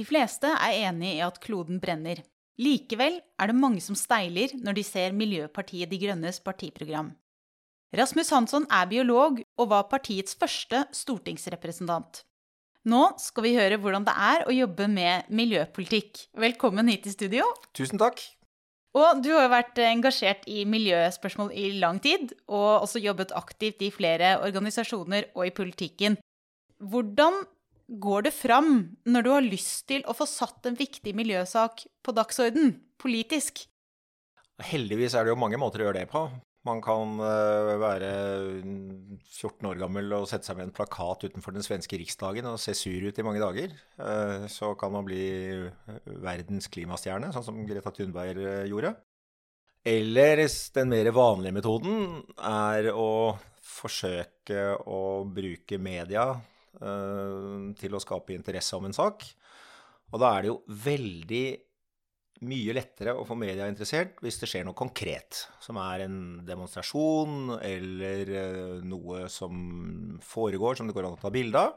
De fleste er enig i at kloden brenner. Likevel er det mange som steiler når de ser Miljøpartiet De Grønnes partiprogram. Rasmus Hansson er biolog og var partiets første stortingsrepresentant. Nå skal vi høre hvordan det er å jobbe med miljøpolitikk. Velkommen hit i studio. Tusen takk. Og du har jo vært engasjert i miljøspørsmål i lang tid, og også jobbet aktivt i flere organisasjoner og i politikken. Hvordan går det fram når du har lyst til å få satt en viktig miljøsak på dagsorden politisk? Heldigvis er det jo mange måter å gjøre det på. Man kan eh, være 14 år gammel og sette seg med en plakat utenfor den svenske riksdagen og se sur ut i mange dager. Eh, så kan man bli verdens klimastjerne, sånn som Greta Thunberg eh, gjorde. Eller den mer vanlige metoden er å forsøke å bruke media til å skape interesse om en sak. Og da er det jo veldig mye lettere å få media interessert hvis det skjer noe konkret. Som er en demonstrasjon eller eh, noe som foregår som det går an å ta bilde av.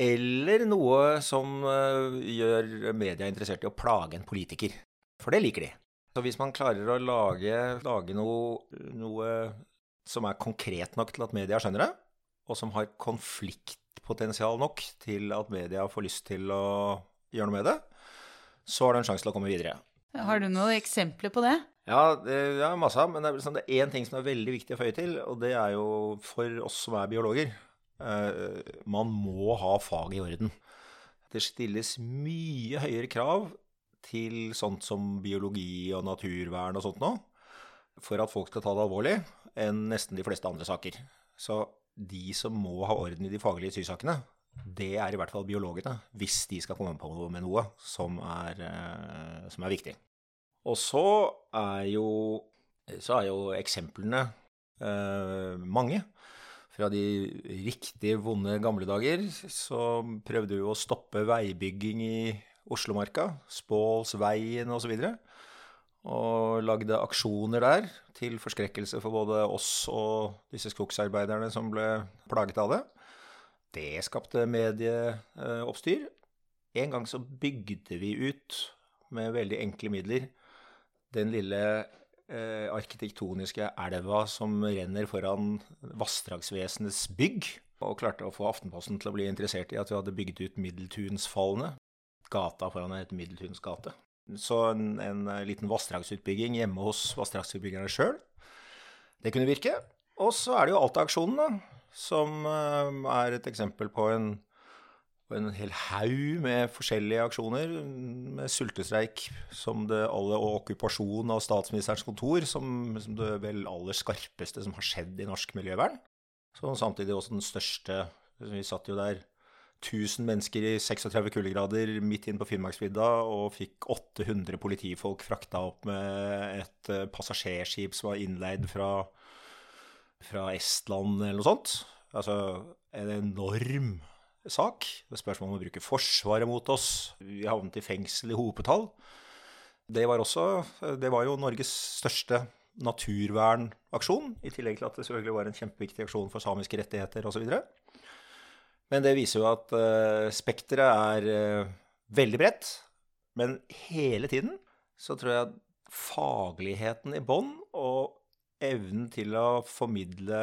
Eller noe som eh, gjør media interessert i å plage en politiker. For det liker de. Så hvis man klarer å lage, lage noe, noe som er konkret nok til at media skjønner det, og som har konfliktpotensial nok til at media får lyst til å gjøre noe med det, så har du en sjanse til å komme videre. Har du noen eksempler på det? Ja, det er masse. Men det er sånn, én ting som er veldig viktig å føye til, og det er jo for oss som er biologer. Eh, man må ha faget i orden. Det stilles mye høyere krav til sånt som biologi og naturvern og sånt nå, for at folk skal ta det alvorlig, enn nesten de fleste andre saker. Så de som må ha orden i de faglige sysakene, det er i hvert fall biologene, hvis de skal komme på med noe som er, eh, som er viktig. Og så er jo, så er jo eksemplene eh, mange. Fra de riktig vonde gamle dager så prøvde vi å stoppe veibygging i Oslomarka. Spålsveien osv. Og, så og lagde aksjoner der til forskrekkelse for både oss og disse skogsarbeiderne som ble plaget av det. Det skapte medieoppstyr. En gang så bygde vi ut med veldig enkle midler den lille eh, arkitektoniske elva som renner foran Vassdragsvesenets bygg, og klarte å få Aftenposten til å bli interessert i at vi hadde bygd ut Middeltunsfallene. Gata foran het Middeltuns gate. Så en, en liten vassdragsutbygging hjemme hos vassdragsutbyggerne sjøl, det kunne virke. Og så er det jo Alta-aksjonen, som eh, er et eksempel på en, på en hel haug med forskjellige aksjoner. Med sultestreik som det alle, og okkupasjon av statsministerens kontor som, som, det vel aller skarpeste som har skjedd i norsk miljøvern. Så samtidig også den største Vi satt jo der 1000 mennesker i 36 kuldegrader midt inn på Finnmarksvidda og fikk 800 politifolk frakta opp med et eh, passasjerskip som var innleid fra fra Estland eller noe sånt. Altså en enorm sak. Det spørsmål om å bruke Forsvaret mot oss. Vi havnet i fengsel i hopetall. Det var også Det var jo Norges største naturvernaksjon, i tillegg til at det selvfølgelig var en kjempeviktig aksjon for samiske rettigheter osv. Men det viser jo at uh, spekteret er uh, veldig bredt. Men hele tiden så tror jeg at fagligheten i bånn og evnen til å formidle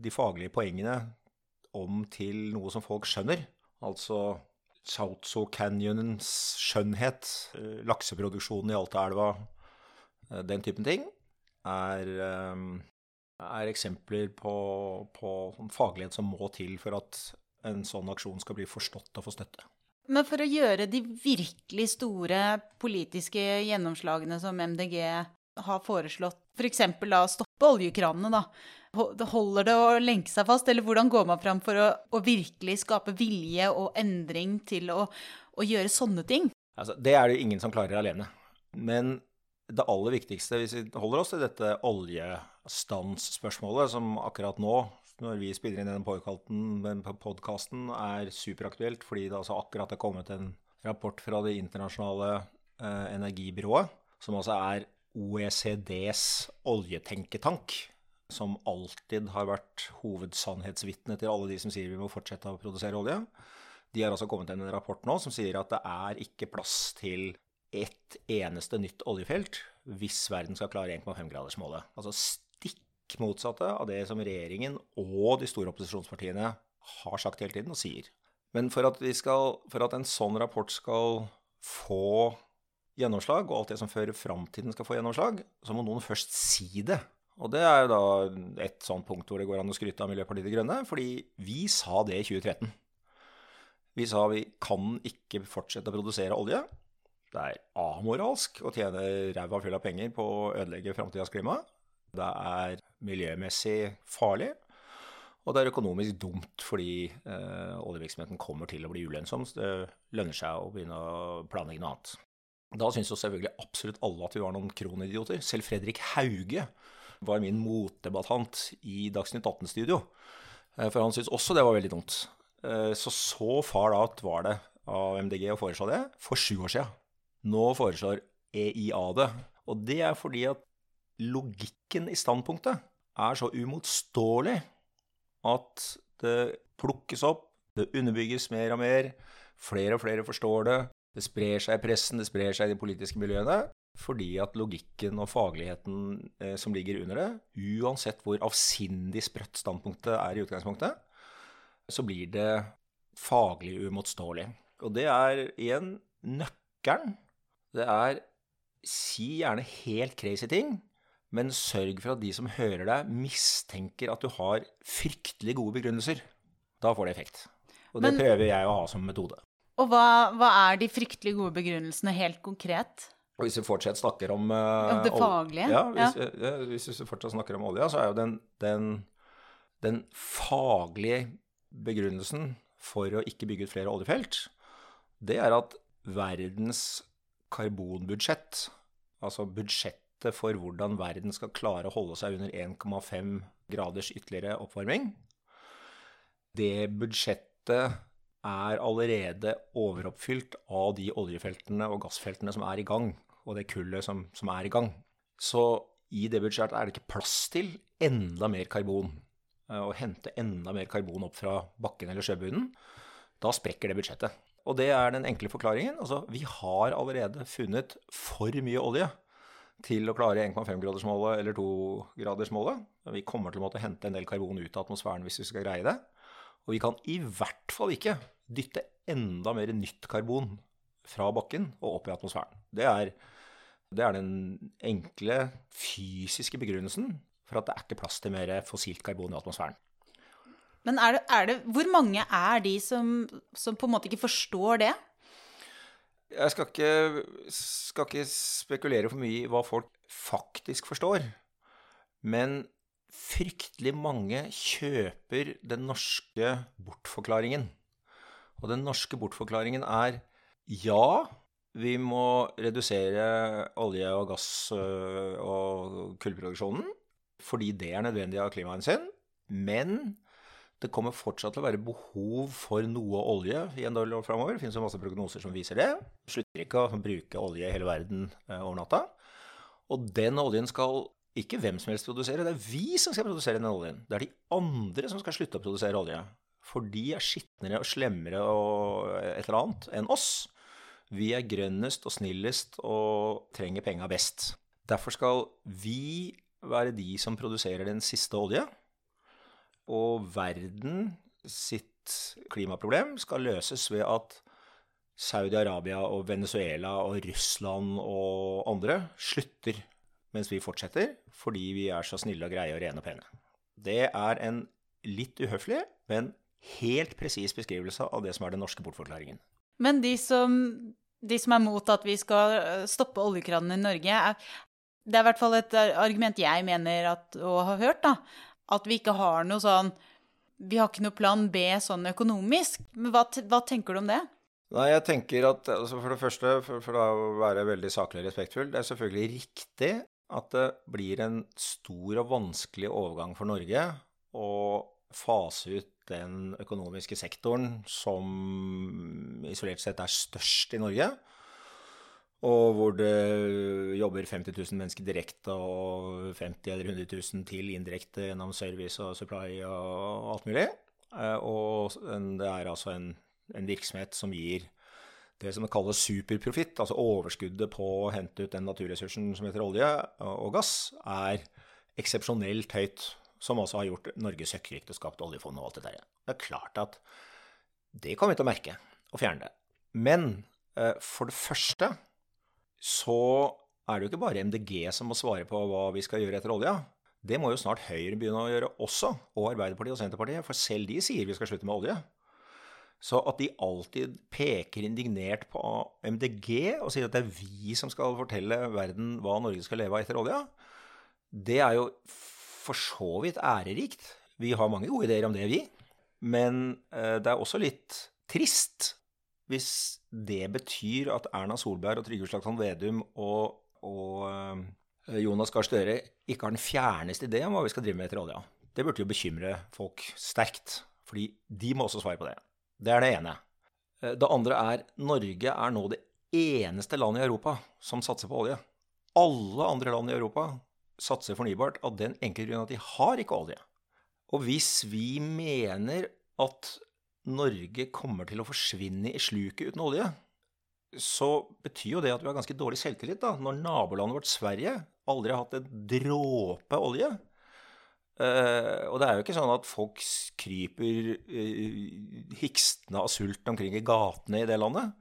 de faglige poengene om til noe som folk skjønner. Altså Chautso Canyonens skjønnhet, eh, lakseproduksjonen i Altaelva, den typen ting, er, er eksempler på, på sånn faglighet som må til for at en sånn aksjon skal bli forstått og få støtte. Men for å gjøre de virkelig store politiske gjennomslagene som MDG har foreslått, f.eks. da stoppe oljekranene, da. Holder det å lenke seg fast, eller hvordan går man fram for å, å virkelig skape vilje og endring til å, å gjøre sånne ting? Altså, det er det jo ingen som klarer alene. Men det aller viktigste, hvis vi holder oss til dette oljestansspørsmålet, som akkurat nå, når vi spiller inn denne podkasten, er superaktuelt fordi det altså akkurat er kommet en rapport fra Det internasjonale eh, energibyrået, som altså er OECDs oljetenketank, som alltid har vært hovedsannhetsvitne til alle de som sier vi må fortsette å produsere olje, De har altså kommet med en rapport nå som sier at det er ikke plass til ett eneste nytt oljefelt hvis verden skal klare 1,5-gradersmålet. Altså stikk motsatte av det som regjeringen og de store opposisjonspartiene har sagt hele tiden og sier. Men for at, skal, for at en sånn rapport skal få gjennomslag, og alt det som fører framtiden skal få gjennomslag, så må noen først si det. Og det er jo da et sånt punkt hvor det går an å skryte av Miljøpartiet De Grønne, fordi vi sa det i 2013. Vi sa vi kan ikke fortsette å produsere olje. Det er amoralsk å tjene ræva full av penger på å ødelegge framtidas klima. Det er miljømessig farlig. Og det er økonomisk dumt fordi eh, oljevirksomheten kommer til å bli ulønnsom. Så det lønner seg å begynne å planlegge noe annet. Da syns jo selvfølgelig absolutt alle at vi var noen kronidioter. Selv Fredrik Hauge var min motdebattant i Dagsnytt 18-studio. Eh, for han syntes også det var veldig dumt. Eh, så så far out var det av MDG å foreslå det for sju år sia. Nå foreslår EIA det. Og det er fordi at logikken i standpunktet er så umotståelig at det plukkes opp, det underbygges mer og mer, flere og flere forstår det, det sprer seg i pressen, det sprer seg i de politiske miljøene, fordi at logikken og fagligheten eh, som ligger under det, uansett hvor avsindig sprøtt standpunktet er i utgangspunktet, så blir det faglig uimotståelig. Og det er igjen nøkkelen. Det er si gjerne helt crazy ting, men sørg for at de som hører deg, mistenker at du har fryktelig gode begrunnelser. Da får det effekt. Og det men, prøver jeg å ha som metode. Og hva, hva, er de fryktelig gode begrunnelsene helt konkret? Og hvis vi fortsatt snakker om uh, Det faglige? Ja, hvis, ja. ja, hvis vi fortsatt snakker om olja, så er jo den, den, den faglige begrunnelsen for å ikke bygge ut flere oljefelt, det er at verdens karbonbudsjett, altså budsjett for hvordan verden skal klare å holde seg under 1,5 graders ytterligere oppvarming, det budsjettet er allerede overoppfylt av de oljefeltene og gassfeltene som er i gang, og det kullet som, som er i gang. Så i det budsjettet er det ikke plass til enda mer karbon. Eh, å hente enda mer karbon opp fra bakken eller sjøbunnen. Da sprekker det budsjettet. Og det er den enkle forklaringen. Altså, vi har allerede funnet for mye olje til å klare 1,5-gradersmålet eller 2-gradersmålet. Vi kommer til å måtte hente en del karbon ut av atmosfæren hvis vi skal greie det. Og vi kan i hvert fall ikke dytte enda mer nytt karbon fra bakken og opp i atmosfæren. Det er, det er den enkle fysiske begrunnelsen for at det er ikke plass til mer fossilt karbon i atmosfæren. Men er det, er det, hvor mange er de som, som på en måte ikke forstår det? Jeg skal ikke, skal ikke, spekulere for mye i hva folk faktisk forstår. Men fryktelig mange kjøper den norske bortforklaringen. Og den norske bortforklaringen er ja, vi må redusere olje- og gass- øh, og kullproduksjonen fordi det er nødvendig av klimahensyn. Men det kommer fortsatt til å være behov for noe olje i en del år framover. Det finnes jo masse prognoser som viser det. Slutter ikke å bruke olje i hele verden eh, over natta. Og den oljen skal ikke hvem som helst produsere, det er vi som skal produsere den oljen. Det er de andre som skal slutte å produsere olje. For de er skitnere og slemmere og et eller annet enn oss. Vi er grønnest og snillest og trenger penga best. Derfor skal vi være de som produserer den siste olje og verden sitt klimaproblem skal løses ved at Saudi-Arabia og Venezuela og Russland og andre slutter mens vi fortsetter, fordi vi er så snille og greie og rene og pene. Det er en litt uhøflig, men helt presis beskrivelse av det som er den norske bortforklaringen. Men de som, de som er mot at vi skal øh, stoppe oljekranene i Norge, er, det er i hvert fall et argument jeg mener at, å ha hørt, da, at vi ikke har noe sånn Vi har ikke noe plan B sånn økonomisk. Men hva, hva tenker du om det? Nei, jeg tenker at altså For det første, for, for å være veldig saklig og respektfull, det er selvfølgelig riktig at det blir en stor og vanskelig overgang for Norge å fase ut den økonomiske sektoren som isolert sett er størst i Norge og hvor det jobber 50 000 mennesker direkte og 50 eller 100 000 til indirekte gjennom service og supply og alt mulig. Eh, og det er altså en en virksomhet som gir det som kalles superprofitt, altså overskuddet på å hente ut den naturressursen som heter olje og gass, er eksepsjonelt høyt. Som også har gjort Norge søkkrikt og skapt oljefond og alt det der. Det er klart at det kommer vi til å merke og fjerne det. Men eh, for det første så er det jo ikke bare MDG som må svare på hva vi skal gjøre etter olja. Det må jo snart Høyre begynne å gjøre også, og Arbeiderpartiet og Senterpartiet. For selv de sier vi skal slutte med olje. Så at de alltid peker indignert på MDG og sier at det er vi som skal fortelle verden hva Norge skal leve av etter olja, det er jo for så vidt ærerikt. Vi har mange gode ideer om det, vi. Men eh, det er også litt trist hvis det betyr at Erna Solberg og Trygve Slagsvold Vedum og, og eh, Jonas Gahr Støre ikke har den fjerneste idé om hva vi skal drive med etter olja. Det burde jo bekymre folk sterkt. Fordi de må også svare på det. Det er det ene. Eh, det andre er Norge er nå det eneste landet i Europa som satser på olje. Alle andre land i Europa satser fornybart av den enkle grunn at de har ikke olje. Og hvis vi mener at Norge kommer til å forsvinne i sluket uten olje, så betyr jo det at vi har ganske dårlig selvtillit da, når nabolandet vårt Sverige aldri har hatt en dråpe olje. Uh, og det er jo ikke sånn at folk kryper uh, hikstende av sult omkring i gatene i det landet.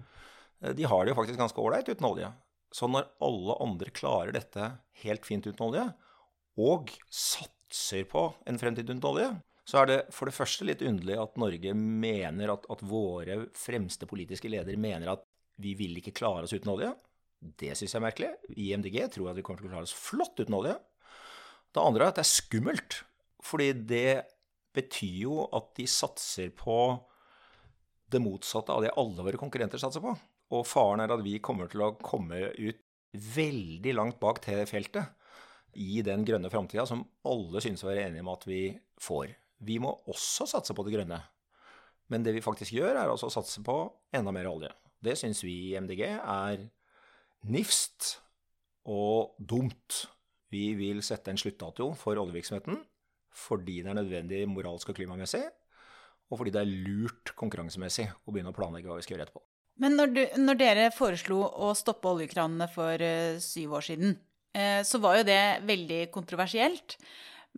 Uh, de har det jo faktisk ganske ålreit uten olje. Så når alle andre klarer dette helt fint uten olje, og satser på en fremtid uten olje, så er det for det første litt underlig at Norge mener at, at våre fremste politiske ledere mener at vi vil ikke klare oss uten olje. Det syns jeg er merkelig. I MDG tror jeg at vi kommer til å klare oss flott uten olje. Det andre er at det er skummelt fordi det betyr jo at de satser på det motsatte av det alle våre konkurrenter satser på. Og faren er at vi kommer til å komme ut veldig langt bak T-feltet i den grønne framtida som alle synes å være enige om at vi får. Vi må også satse på det grønne. Men det vi faktisk gjør, er altså å satse på enda mer olje. Det syns vi i MDG er nifst og dumt. Vi vil sette en sluttdato for oljevirksomheten fordi det er nødvendig moralsk og klimamessig, og fordi det er lurt konkurransemessig å begynne å planlegge hva vi skal gjøre etterpå. Men når, du, når dere foreslo å stoppe oljekranene for uh, syv år siden, uh, så var jo det veldig kontroversielt.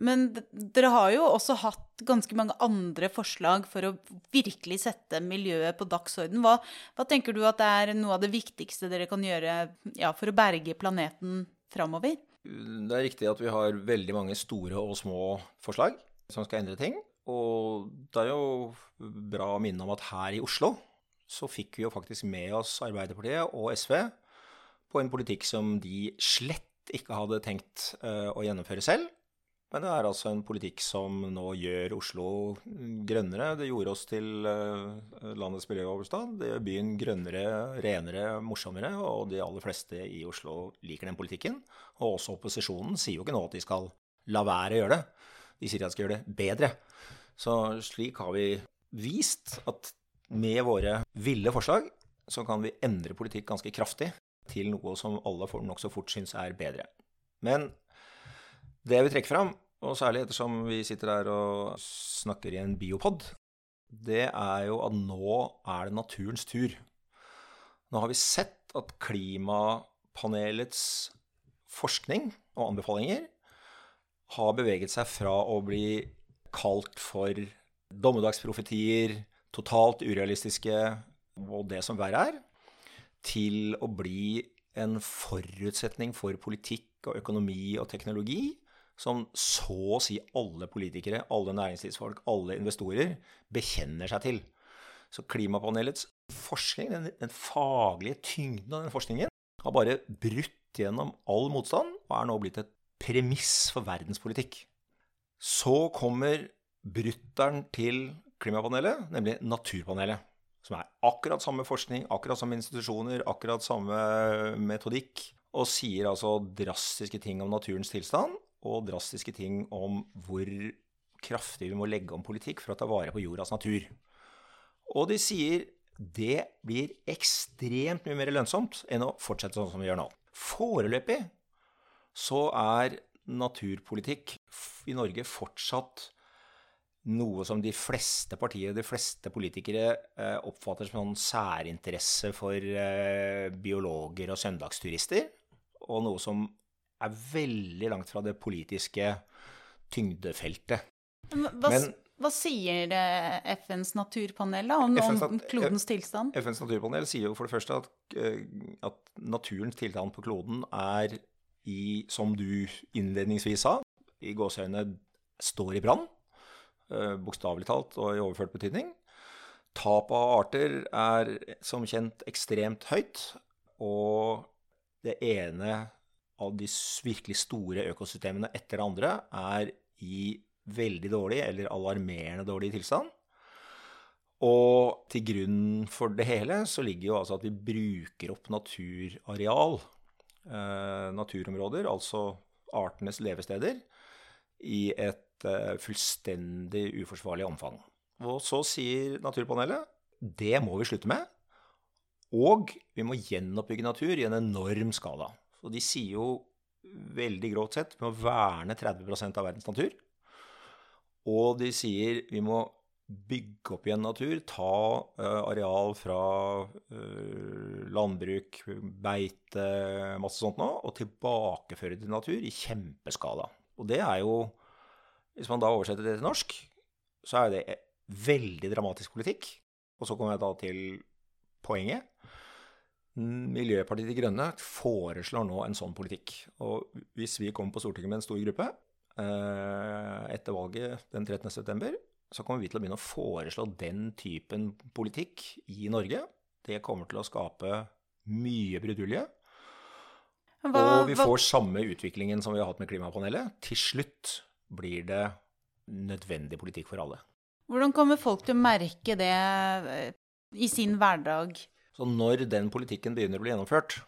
Men dere har jo også hatt ganske mange andre forslag for å virkelig sette miljøet på dagsorden. Hva, hva tenker du at det er noe av det viktigste dere kan gjøre ja, for å berge planeten framover? Det er riktig at vi har veldig mange store og små forslag som skal endre ting. Og det er jo bra å minne om at her i Oslo så fikk vi jo faktisk med oss Arbeiderpartiet og SV på en politikk som de slett ikke hadde tenkt uh, å gjennomføre selv. Men det er altså en politikk som nå gjør Oslo grønnere. Det gjorde oss til eh, landets miljøhovedstad. Det gjør byen grønnere, renere, morsommere. Og de aller fleste i Oslo liker den politikken. Og også opposisjonen sier jo ikke nå at de skal la være å gjøre det. De sier at de skal gjøre det bedre. Så slik har vi vist at med våre ville forslag så kan vi endre politikk ganske kraftig til noe som alle nokså fort syns er bedre. Men det jeg vil trekke fram, og særlig ettersom vi sitter her og snakker i en biopod, det er jo at nå er det naturens tur. Nå har vi sett at klimapanelets forskning og anbefalinger har beveget seg fra å bli kalt for dommedagsprofetier, totalt urealistiske og det som verre er, til å bli en forutsetning for politikk og økonomi og teknologi som så å si alle politikere, alle næringslivsfolk, alle investorer bekjenner seg til. Så klimapanelets forskning, den, den faglige tyngden av den forskningen, har bare brutt gjennom all motstand og er nå blitt et premiss for verdenspolitikk. Så kommer brutteren til klimapanelet, nemlig Naturpanelet. Som er akkurat samme forskning, akkurat samme institusjoner, akkurat samme metodikk. Og sier altså drastiske ting om naturens tilstand og drastiske ting om hvor kraftig vi må legge om politikk for å ta vare på jordas natur. Og de sier det blir ekstremt mye mer lønnsomt enn å fortsette sånn som vi gjør nå. Foreløpig så er naturpolitikk i Norge fortsatt noe som de fleste partier, de fleste politikere, eh, oppfatter som en særinteresse for eh, biologer og søndagsturister, og noe som er veldig langt fra det politiske tyngdefeltet. Hva, Men, hva sier FNs naturpanel da, om, FNs, om, klodens tilstand? FNs naturpanel sier jo for det første at, eh, at naturens tilstand på kloden er i, som du innledningsvis sa, i gåseøynene står i brann. Eh, bokstavelig talt og i overført betydning. Tap av arter er som kjent ekstremt høyt, og det ene av de virkelig store økosystemene etter det andre er i veldig dårlig eller alarmerende dårlig tilstand. Og til grunn for det hele så ligger jo altså at vi bruker opp naturareal, eh, naturområder, altså artenes levesteder, i et eh, fullstendig uforsvarlig omfang. Og så sier Naturpanelet det må vi slutte med. Og vi må gjenoppbygge natur i en enorm skala. Så de sier jo veldig grovt sett vi må verne 30% av verdens natur. Og de sier vi må bygge opp igjen natur, ta uh, areal fra uh, landbruk, beite, masse sånt nå, og tilbakeføre til natur i kjempeskala. Og det er jo Hvis man da oversetter det til norsk, så er det veldig dramatisk politikk. Og så kommer jeg da til poenget. Miljøpartiet De Grønne foreslår nå en sånn politikk. Og hvis vi kommer på Stortinget med en stor gruppe eh, etter valget den 13.9., så kommer vi til å begynne å foreslå den typen politikk i Norge. Det kommer til å skape mye brudulje. Og vi får samme utviklingen som vi har hatt med klimapanelet. Til slutt blir det nødvendig politikk for alle. Hvordan kommer folk til å merke det eh, i sin hverdag? Så når den politikken begynner å bli gjennomført,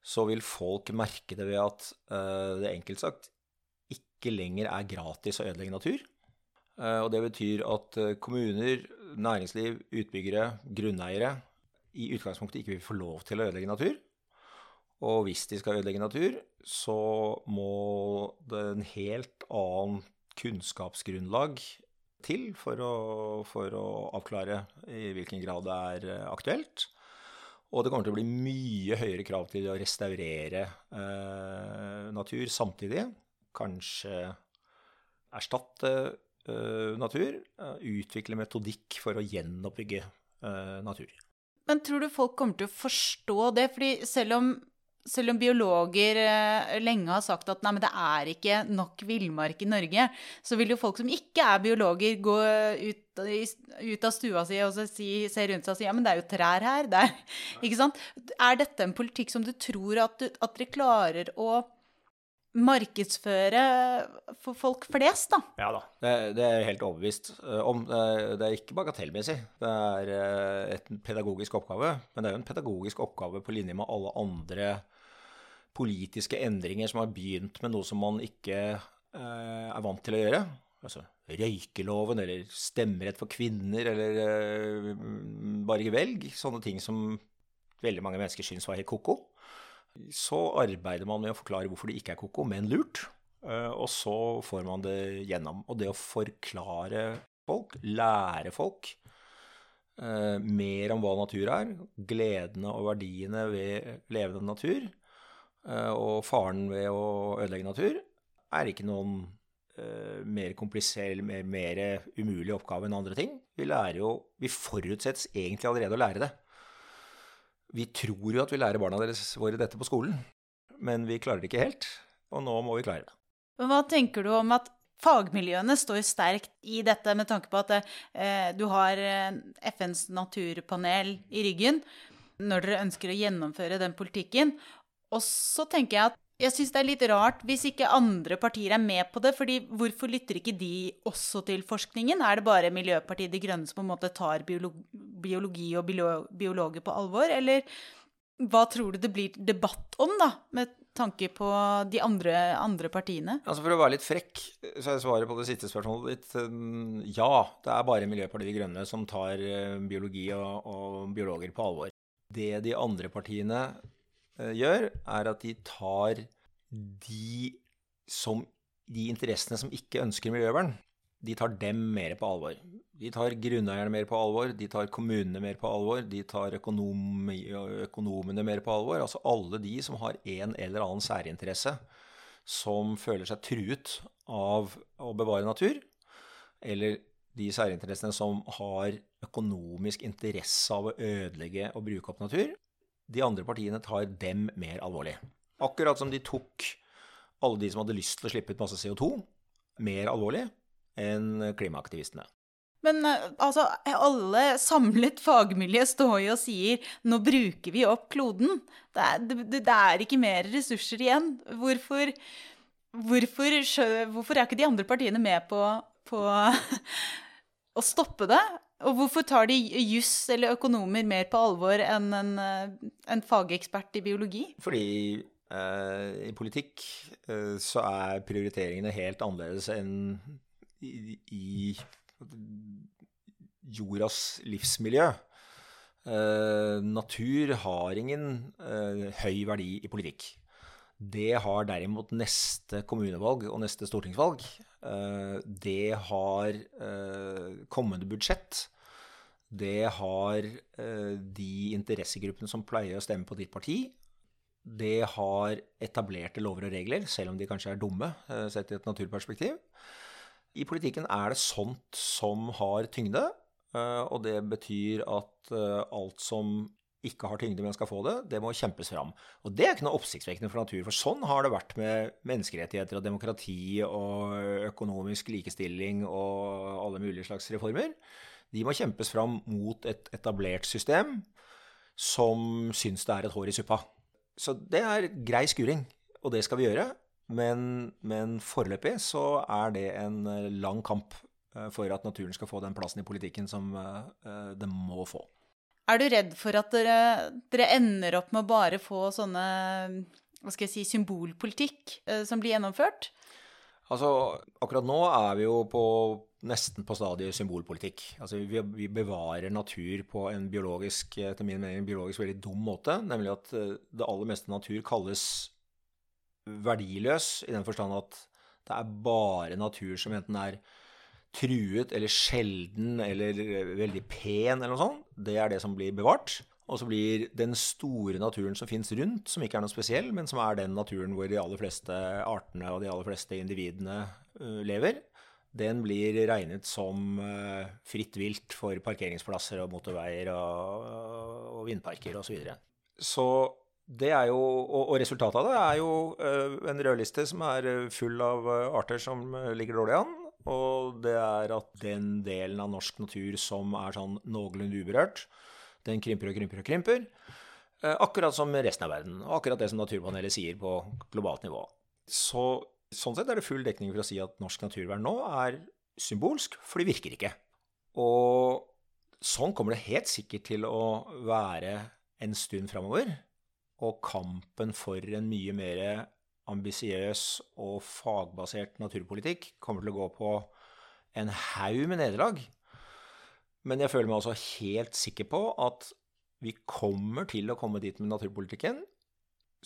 så vil folk merke det ved at uh, det enkelt sagt ikke lenger er gratis å ødelegge natur. Uh, og det betyr at uh, kommuner, næringsliv, utbyggere, grunneiere i utgangspunktet ikke vil få lov til å ødelegge natur. Og hvis de skal ødelegge natur, så må det en helt annen kunnskapsgrunnlag til for å, for å, avklare i hvilken grad det er eh, aktuelt. Og det kommer til å bli mye høyere krav til å restaurere eh, natur samtidig. Kanskje erstatte eh, natur. Utvikle metodikk for å gjenoppbygge eh, natur. Men tror du folk kommer til å forstå det? Fordi selv om selv om biologer eh, lenge har sagt at nei, det er ikke nok villmark i Norge, så vil jo folk som ikke er biologer, gå ut, ut av stua si og si, se rundt seg og si ja, men det er jo trær her. Der. Ikke sant? Er dette en politikk som du tror at, at dere klarer å markedsføre for folk flest, da? Ja da, det, det er helt overbevist eh, om. Det er ikke bagatellmessig. Det er eh, et pedagogisk oppgave, men det er jo en pedagogisk oppgave på linje med alle andre politiske endringer som har begynt med noe som man ikke eh, er vant til å gjøre. Altså røykeloven, eller stemmerett for kvinner, eller bare velg. Sånne ting som veldig mange mennesker syns var helt ko-ko. Så arbeider man med å forklare hvorfor det ikke er koko, men lurt. Eh, og så får man det gjennom. Og det å forklare folk, lære folk eh, mer om hva natur er, gledene og verdiene ved levende natur, eh, og faren ved å ødelegge natur, er ikke noen mer komplisert mer, mer umulig oppgave enn andre ting. Vi lærer jo Vi forutsettes egentlig allerede å lære det. Vi tror jo at vi lærer barna deres våre dette på skolen, men vi klarer det ikke helt. Og nå må vi klare det. Hva tenker du om at fagmiljøene står sterkt i dette, med tanke på at eh, du har eh, FNs naturpanel i ryggen når dere ønsker å gjennomføre den politikken? Og så tenker jeg at jeg syns det er litt rart hvis ikke andre partier er med på det. fordi hvorfor lytter ikke de også til forskningen? Er det bare Miljøpartiet De Grønne som på en måte tar biologi og biologer på alvor? Eller hva tror du det blir debatt om, da, med tanke på de andre, andre partiene? Altså For å være litt frekk, så er svaret på det siste spørsmålet ditt um, ja. Det er bare Miljøpartiet De Grønne som tar uh, biologi og, og biologer på alvor. Det de andre partiene Eh, gjør, er at de tar de, som, de interessene som ikke ønsker miljøvern, de tar dem mer på alvor. De tar grunneierne mer på alvor, de tar kommunene mer på alvor, de tar økonom, økonomene mer på alvor. Altså alle de som har en eller annen særinteresse som føler seg truet av å bevare natur, eller de særinteressene som har økonomisk interesse av å ødelegge og bruke opp natur, de andre partiene tar dem mer alvorlig. Akkurat som de tok alle de som hadde lyst til å slippe ut masse CO2, mer alvorlig enn klimaaktivistene. Men eh, altså, alle samlet fagmiljø står jo og sier nå bruker vi opp kloden. Det er, det, det er ikke mer ressurser igjen. Hvorfor, hvorfor, hvorfor, er ikke de andre partiene med på, på å stoppe det? Og hvorfor tar de juss eller økonomer mer på alvor enn en, en fagekspert i biologi? Fordi eh, i politikk eh, så er prioriteringene helt annerledes enn i, i jordas livsmiljø. Eh, natur har ingen eh, høy verdi i politikk. Det har derimot neste kommunevalg og neste stortingsvalg. Eh, det har eh, kommende budsjett. Det har eh, de interessegruppene som pleier å stemme på ditt parti. Det har etablerte lover og regler, selv om de kanskje er dumme sett i et naturperspektiv. I politikken er det sånt som har tyngde, og det betyr at alt som ikke har tyngde, men skal få det, det må kjempes fram. Og det er ikke noe oppsiktsvekkende for natur, for sånn har det vært med menneskerettigheter og demokrati og økonomisk likestilling og alle mulige slags reformer. De må kjempes fram mot et etablert system som syns det er et hår i suppa. Så det er grei skuring, og det skal vi gjøre. Men, men foreløpig så er det en lang kamp eh, for at naturen skal få den plassen i politikken som det den må få. Er du redd for at dere, dere, ender opp med å bare få sånne hva skal jeg si, symbolpolitikk eh, som blir gjennomført? Altså, akkurat nå er vi jo på, nesten på stadiet symbolpolitikk. Altså, vi, vi, bevarer natur på en biologisk, etter min mening, biologisk veldig dum måte. Nemlig at eh, det aller meste natur kalles verdiløs, i den forstand at det er bare natur som enten er truet eller sjelden eller veldig pen eller noe sånt, det er det som blir bevart. Og så blir den store naturen som fins rundt, som ikke er noe spesiell, men som er den naturen hvor de aller fleste artene og de aller fleste individene uh, lever, den blir regnet som uh, fritt vilt for parkeringsplasser og motorveier og, vindparker osv. Så, videre. så det er jo, og, resultatet av det er jo en rødliste som er full av arter som ligger dårlig an. Og det er at den delen av norsk natur som er sånn noenlunde uberørt, den krymper og krymper og krymper. Eh, akkurat som resten av verden. Og akkurat det som Naturpanelet sier på globalt nivå. Så, sånn sett er det full dekning for å si at norsk naturvern nå er symbolsk, for det virker ikke. Og sånn kommer det helt sikkert til å være en stund framover. Og kampen for en mye mer ambisiøs og fagbasert naturpolitikk kommer til å gå på en haug med nederlag. Men jeg føler meg også helt sikker på at vi kommer til å komme dit med naturpolitikken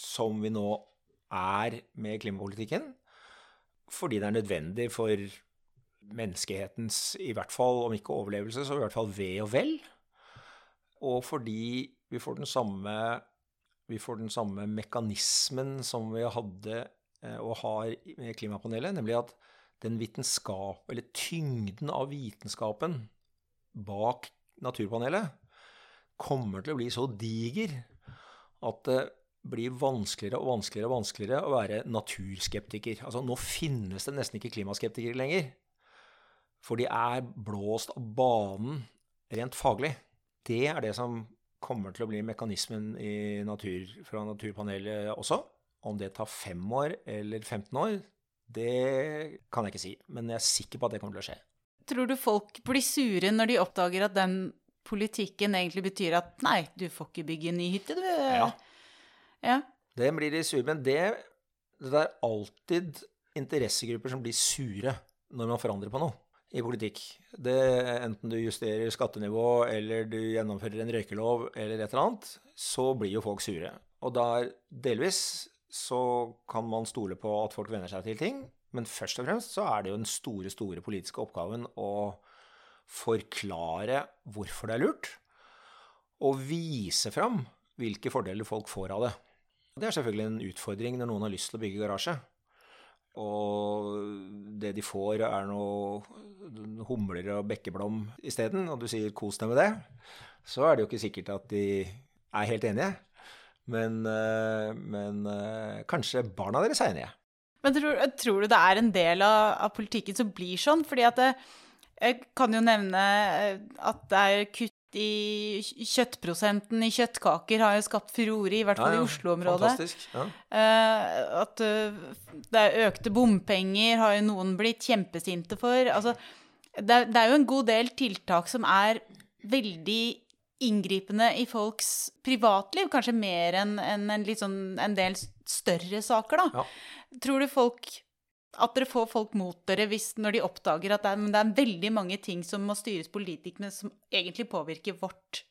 som vi nå er med klimapolitikken, fordi det er nødvendig for menneskehetens i hvert fall, om ikke overlevelse, så i hvert fall ve og vel. Og fordi vi får den samme vi får den samme mekanismen som vi hadde eh, og har med klimapanelet, nemlig at den vitenskap, eller tyngden av vitenskapen bak naturpanelet kommer til å bli så diger at det blir vanskeligere og vanskeligere og vanskeligere å være naturskeptiker. Altså, nå finnes det nesten ikke klimaskeptikere lenger. For de er blåst av banen rent faglig. Det er det som kommer til å bli mekanismen natur, fra Naturpanelet også. Om det tar fem år eller 15 år, det kan jeg ikke si. Men jeg er sikker på at det kommer til å skje. Tror du folk blir sure når de oppdager at den politikken egentlig betyr at nei, du får ikke bygge en ny hytte, du? Ja. ja. Det blir de sure. Men det, det er alltid interessegrupper som blir sure når man forandrer på noe i politikk. Det, enten du justerer skattenivå, eller du gjennomfører en røykelov, eller et eller annet, så blir jo folk sure. Og der, delvis så kan man stole på at folk venner seg til ting. Men først og fremst så er det jo den store, store politiske oppgaven å forklare hvorfor det er lurt, og vise fram hvilke fordeler folk får av det. Det er selvfølgelig en utfordring når noen har lyst til å bygge garasje. Og det de får, er noe humler og bekkeblom isteden, og du sier 'kos deg med det', så er det jo ikke sikkert at de er helt enige. Men, eh, men eh, kanskje barna deres er enige. Men tror, tror, du det er en del av, av, politikken som blir sånn? Fordi at det, jeg kan jo nevne eh, at det er kutt i kjøttprosenten i kjøttkaker har jo skapt furore, i hvert fall ja, ja. i Oslo-området. Ja. Uh, at uh, det er økte bompenger har jo noen blitt kjempesinte for. Altså, det, det, er jo en god del tiltak som er veldig inngripende i folks privatliv, kanskje mer enn en, en, sånn, en, del større saker, da. Tror du folk at dere får folk mot dere hvis, når de oppdager at det er, det er, veldig mange ting som må styres politisk, men som egentlig påvirker vårt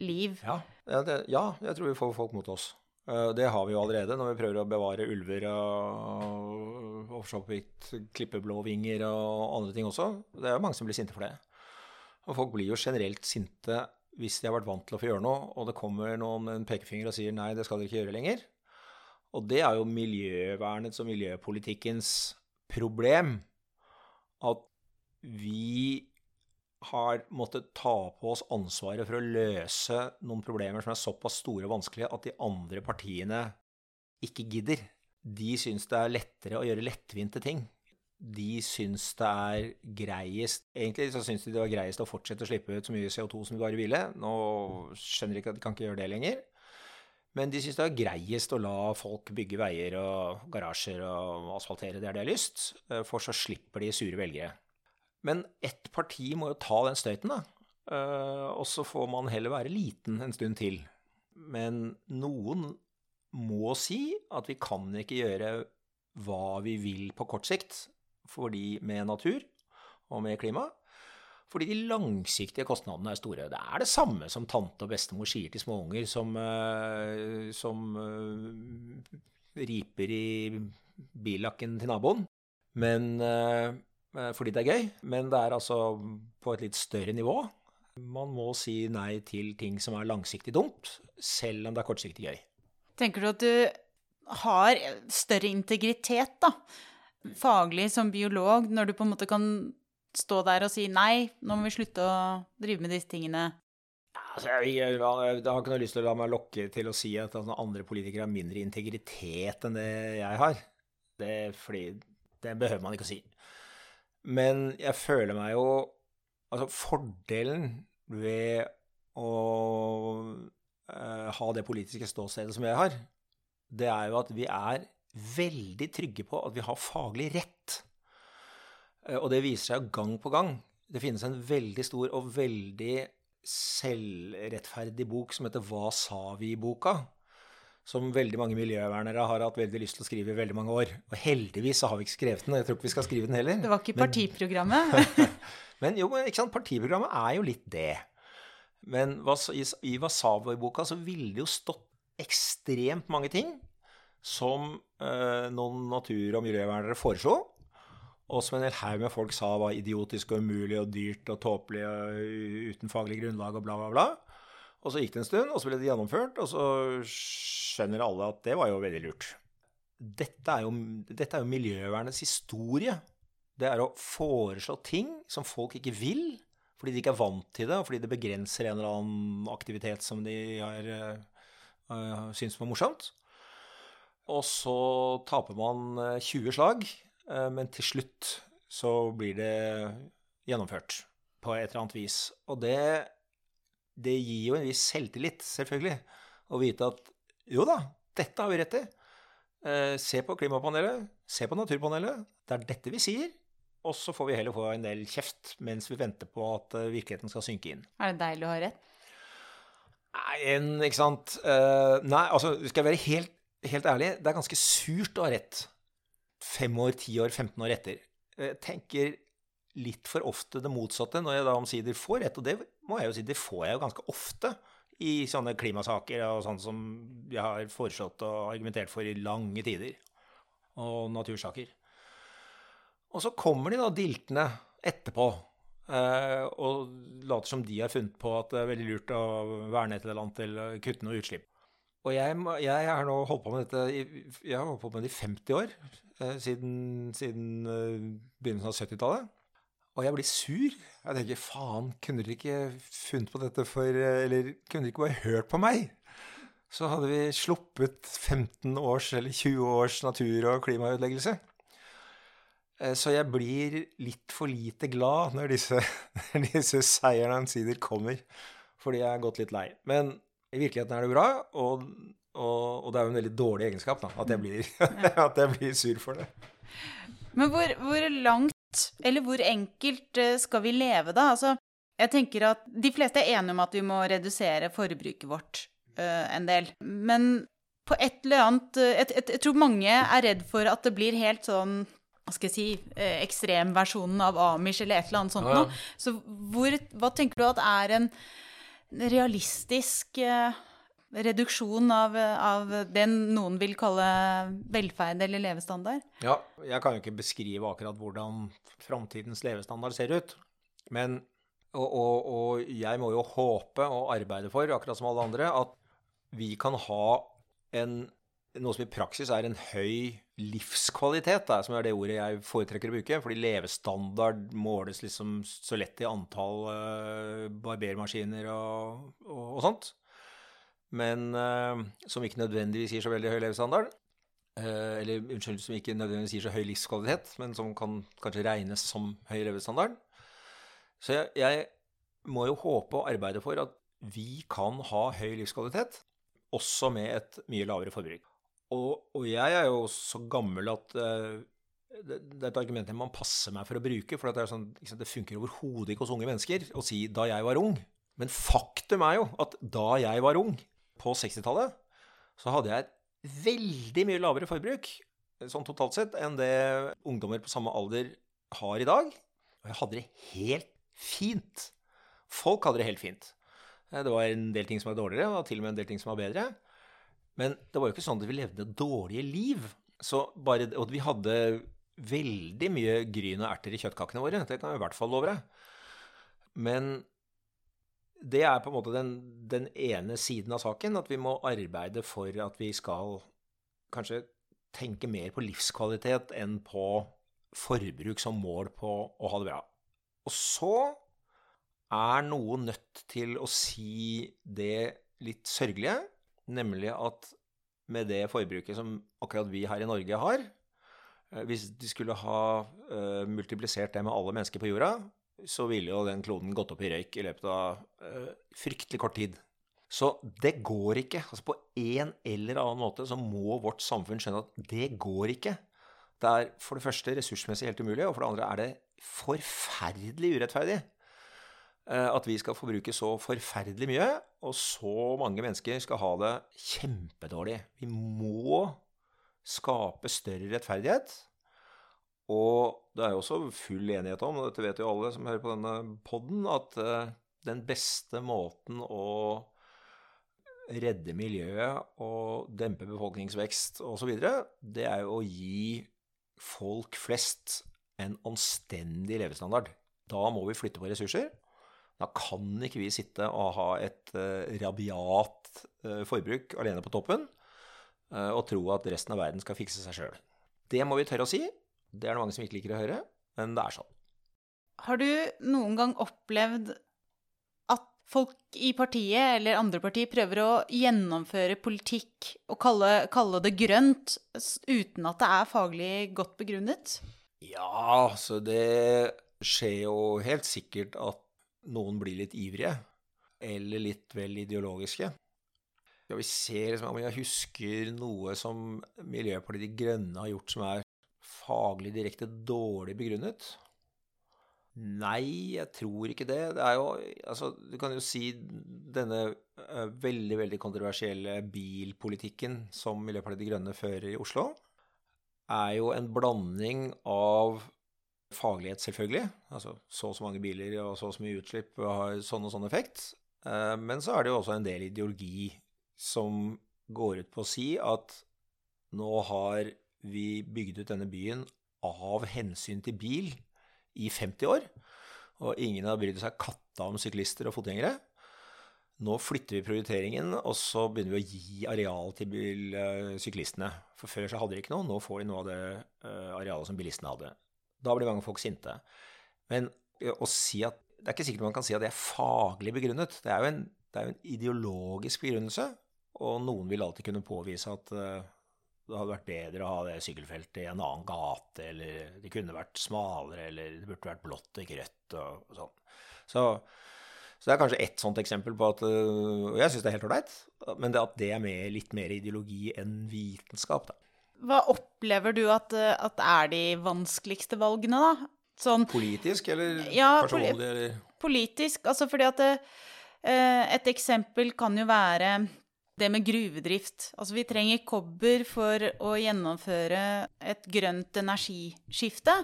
liv. Ja, det, ja, jeg tror vi får folk mot oss. Eh, det har vi jo allerede når vi prøver å bevare ulver og, og klippeblåvinger og andre ting også. Det er jo mange som blir sinte for det. Og folk blir jo generelt sinte hvis de har vært vant til å få gjøre noe, og det kommer noen med en pekefinger og sier nei, det skal dere ikke gjøre lenger. Og det er jo miljøvernets og miljøpolitikkens problem at vi har måttet ta på oss ansvaret for å løse noen problemer som er såpass store og vanskelige at de andre partiene ikke gidder. De syns det er lettere å gjøre lettvinte ting. De syns det er greiest Egentlig så syns de det var greiest å fortsette å slippe ut så mye CO2 som de bare ville. Nå skjønner de ikke at de kan ikke gjøre det lenger. Men de syns det er greiest å la folk bygge veier og garasjer og asfaltere der de har lyst, eh, for så slipper de sure velgere. Men ett parti må jo ta den støyten, da. Eh, og så får man heller være liten en stund til. Men noen må si at vi kan ikke gjøre hva vi vil på kort sikt, fordi med natur og med klima. Fordi de langsiktige kostnadene er store. Det er det samme som tante og bestemor sier til småunger som, uh, som uh, riper i billakken til naboen. Men fordi det er gøy. Men det er altså på et litt større nivå. Man må si nei til ting som er langsiktig dumt, selv om det er kortsiktig gøy. Tenker du at du har større integritet, da, faglig som biolog, når du på en måte kan stå der og si nei, nå må vi slutte å drive med disse tingene? Altså, jeg, jeg, jeg, har ikke noe lyst til å la meg lokke til å si at altså, andre politikere har mindre integritet enn det jeg har. Det, fordi, det behøver man ikke å si. Men jeg føler meg jo Altså, fordelen ved å uh, ha det politiske ståstedet som jeg har, det er jo at vi er veldig trygge på at vi har faglig rett. Uh, og det viser seg gang på gang. Det finnes en veldig stor og veldig selvrettferdig bok som heter Hva sa vi-boka? Som veldig mange miljøvernere har hatt veldig lyst til å skrive i veldig mange år. Og heldigvis så har vi ikke skrevet den, og jeg tror ikke vi skal skrive den heller. Det var ikke partiprogrammet? men jo, ikke sant, partiprogrammet er jo litt det. Men i Hva sa vi-boka så ville det jo stått ekstremt mange ting som eh, noen natur- og miljøvernere foreslo, og som en hel haug med folk sa var idiotisk og umulig og dyrt og tåpelig og uten faglig grunnlag og bla, bla, bla. Og så gikk det en stund, og så ble det gjennomført, og så skjønner alle at det var jo veldig lurt. Dette er jo, dette er jo miljøvernets historie. Det er å foreslå ting som folk ikke vil, fordi de ikke er vant til det, og fordi det begrenser en eller annen aktivitet som de har øh, syns var morsomt. Og så taper man 20 slag Eh, men til slutt så blir det gjennomført på et eller annet vis. Og det, det gir jo en viss selvtillit, selvfølgelig, å vite at jo da, dette har vi rett i. Eh, se på klimapanelet, se på naturpanelet. Det er dette vi sier. Og så får vi heller få en del kjeft mens vi venter på at eh, virkeligheten skal synke inn. Er det deilig å ha rett? Nei, en, ikke sant Nei, altså, skal jeg være helt, helt ærlig, det er ganske surt å ha rett fem år, ti år, 15 år etter. Jeg tenker litt for ofte det motsatte når jeg da omsider får rett. Og det må jeg jo si, det får jeg jo ganske ofte i sånne klimasaker og sånn som jeg har foreslått og argumentert for i lange tider. Og natursaker. Og så kommer de da diltende etterpå eh, og later som de har funnet på at det er veldig lurt å verne et eller annet eller kutte noe utslipp. Og jeg, jeg har nå holdt på med dette jeg har holdt på med det i 50 år, eh, siden, siden eh, begynnelsen av 70-tallet. Og jeg blir sur. Jeg tenker faen, kunne dere ikke funnet på dette for Eller kunne dere ikke bare hørt på meg? Så hadde vi sluppet 15 års eller 20 års natur- og klimaødeleggelse. Eh, så jeg blir litt for lite glad når disse, disse seierne omsider kommer. Fordi jeg er gått litt lei. Men i virkeligheten er det bra, og, og, og det er jo en veldig dårlig egenskap da, at jeg blir, at jeg blir sur for det. Men hvor, hvor, langt, eller hvor enkelt eh, skal vi leve da? Altså, jeg tenker at De fleste er enige om at vi må redusere forbruket vårt uh, en del. Men på et eller annet jeg, jeg, jeg tror mange er redd for at det blir helt sånn hva skal jeg si, eh, ekstremversjonen av Amish eller et eller annet sånt ja, ja. noe. Så hvor, hva tenker du at er en realistisk eh, reduksjon av, av det noen vil kalle velferd eller levestandard? Ja, jeg kan jo ikke beskrive akkurat hvordan framtidens levestandard ser ut. Men og, og, og, jeg må jo håpe og arbeide for, akkurat som alle andre, at vi kan ha en noe som i praksis er en høy livskvalitet, da, som er det ordet jeg foretrekker å bruke. Fordi levestandard måles liksom så lett i antall uh, barbermaskiner og, og, og, sånt. Men uh, som ikke nødvendigvis gir så veldig høy levestandard. Uh, eller unnskyld, som ikke nødvendigvis gir så høy livskvalitet, men som kan kanskje regnes som høy levestandard. Så jeg, jeg må jo håpe og arbeide for at vi kan ha høy livskvalitet, også med et mye lavere forbruk. Og, og, jeg er jo så gammel at uh, det, det, er et argument jeg må passe meg for å bruke. For det, sånn, det funker overhodet ikke hos unge mennesker å si 'da jeg var ung'. Men faktum er jo at da jeg var ung, på 60-tallet, så hadde jeg et veldig mye lavere forbruk sånn totalt sett enn det ungdommer på samme alder har i dag. Og jeg hadde det helt fint. Folk hadde det helt fint. Det var en del ting som var dårligere, og til og med en del ting som var bedre. Men det var jo ikke sånn at vi levde dårlige liv. Så bare, og vi hadde veldig mye gryn og erter i kjøttkakene våre. Det kan jeg i hvert fall love deg. Men det er på en måte den, den, ene siden av saken, at vi må arbeide for at vi skal kanskje tenke mer på livskvalitet enn på forbruk som mål på å ha det bra. Og så er noen nødt til å si det litt sørgelige, Nemlig at med det forbruket som akkurat vi her i Norge har eh, Hvis de skulle ha uh, multiplisert det med alle mennesker på jorda, så ville jo den kloden gått opp i røyk i løpet av uh, fryktelig kort tid. Så det går ikke. Altså På en eller annen måte så må vårt samfunn skjønne at det går ikke. Det er for det første ressursmessig helt umulig, og for det andre er det forferdelig urettferdig. Eh, at vi skal forbruke så forferdelig mye, og så mange mennesker skal ha det kjempedårlig. Vi må skape større rettferdighet. Og det er jo også full enighet om, og dette vet jo alle som hører på denne poden, at eh, den beste måten å redde miljøet og dempe befolkningsvekst osv., det er jo å gi folk flest en anstendig levestandard. Da må vi flytte på ressurser. Da kan ikke vi sitte og ha et uh, rabiat uh, forbruk alene på toppen og tro at resten av verden skal fikse seg sjøl. Det må vi tørre å si. Det er det mange som ikke liker å høre, men det er sånn. Har du noen gang opplevd at folk i partiet eller andre partier prøver å gjennomføre politikk og kalle, kalle det grønt uten at det er faglig godt begrunnet? Ja, så det skjer jo helt sikkert at noen blir litt ivrige, eller litt vel ideologiske. Ja, vi ser liksom, om jeg husker noe som Miljøpartiet De Grønne har gjort som er faglig direkte dårlig begrunnet. Nei, jeg tror ikke det. Det er jo Altså, du kan jo si denne veldig, veldig kontroversielle bilpolitikken som Miljøpartiet De Grønne fører i Oslo, er jo en blanding av faglighet, selvfølgelig. Altså så og så mange biler og så og så mye utslipp har sånn og sånn effekt. Men så er det jo også en del ideologi som går ut på å si at nå har vi bygde ut denne byen av hensyn til bil i 50 år, og ingen har brydd seg katta om syklister og fotgjengere. Nå flytter vi prioriteringen, og så begynner vi å gi areal til bil, uh, syklistene. For før så hadde de ikke noe, nå får de noe av det uh, arealet som bilistene hadde. Da blir mange folk sinte. Men uh, å si at det er ikke sikkert man kan si at det er faglig begrunnet. Det er jo en, er jo en ideologisk begrunnelse, og noen vil alltid kunne påvise at det hadde vært bedre å ha det sykkelfeltet i en annen gate, eller det kunne vært smalere, eller det burde vært blått og ikke rødt, og, og sånn. Så, så, det er kanskje ett sånt eksempel på at Og jeg syns det er helt ålreit, men det at det er med litt mer ideologi enn vitenskap, da. Hva opplever du at, at er de vanskeligste valgene, da? Sånn, politisk eller ja, personlig, eller? Politisk, altså fordi at det, eh, Et eksempel kan jo være det med gruvedrift. Altså, vi trenger kobber for å gjennomføre et grønt energiskifte.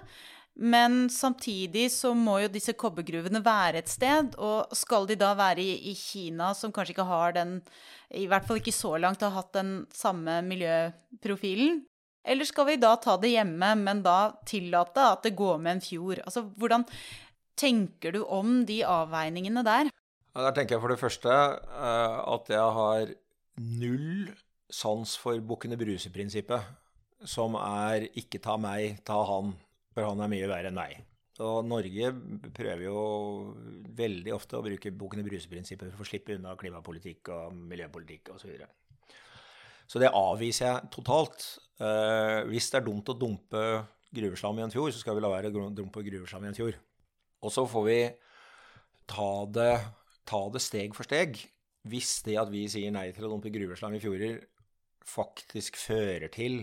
Men samtidig så må jo disse kobbergruvene være et sted. Og skal de da være i, Kina, som kanskje ikke har den I hvert fall ikke så langt har hatt den samme miljøprofilen? Eller skal vi da ta det hjemme, men da tillate at det går med en fjord? Altså, hvordan tenker du om de avveiningene der? Der tenker jeg for det første uh, at jeg har null sans for Bukkene Bruse-prinsippet, som er 'ikke ta meg, ta han', for han er mye verre enn meg. Og Norge prøver jo veldig ofte å bruke Bukkene Bruse-prinsippet for å slippe unna klimapolitikk og miljøpolitikk osv. Så, videre. så det avviser jeg totalt. Eh, hvis det er dumt å dumpe gruveslam i en fjord, så skal vi la være å dumpe gruveslam i en fjord. Og så får vi ta det, ta det steg for steg hvis det at vi sier nei til å dumpe gruveslam i fjorder, faktisk fører til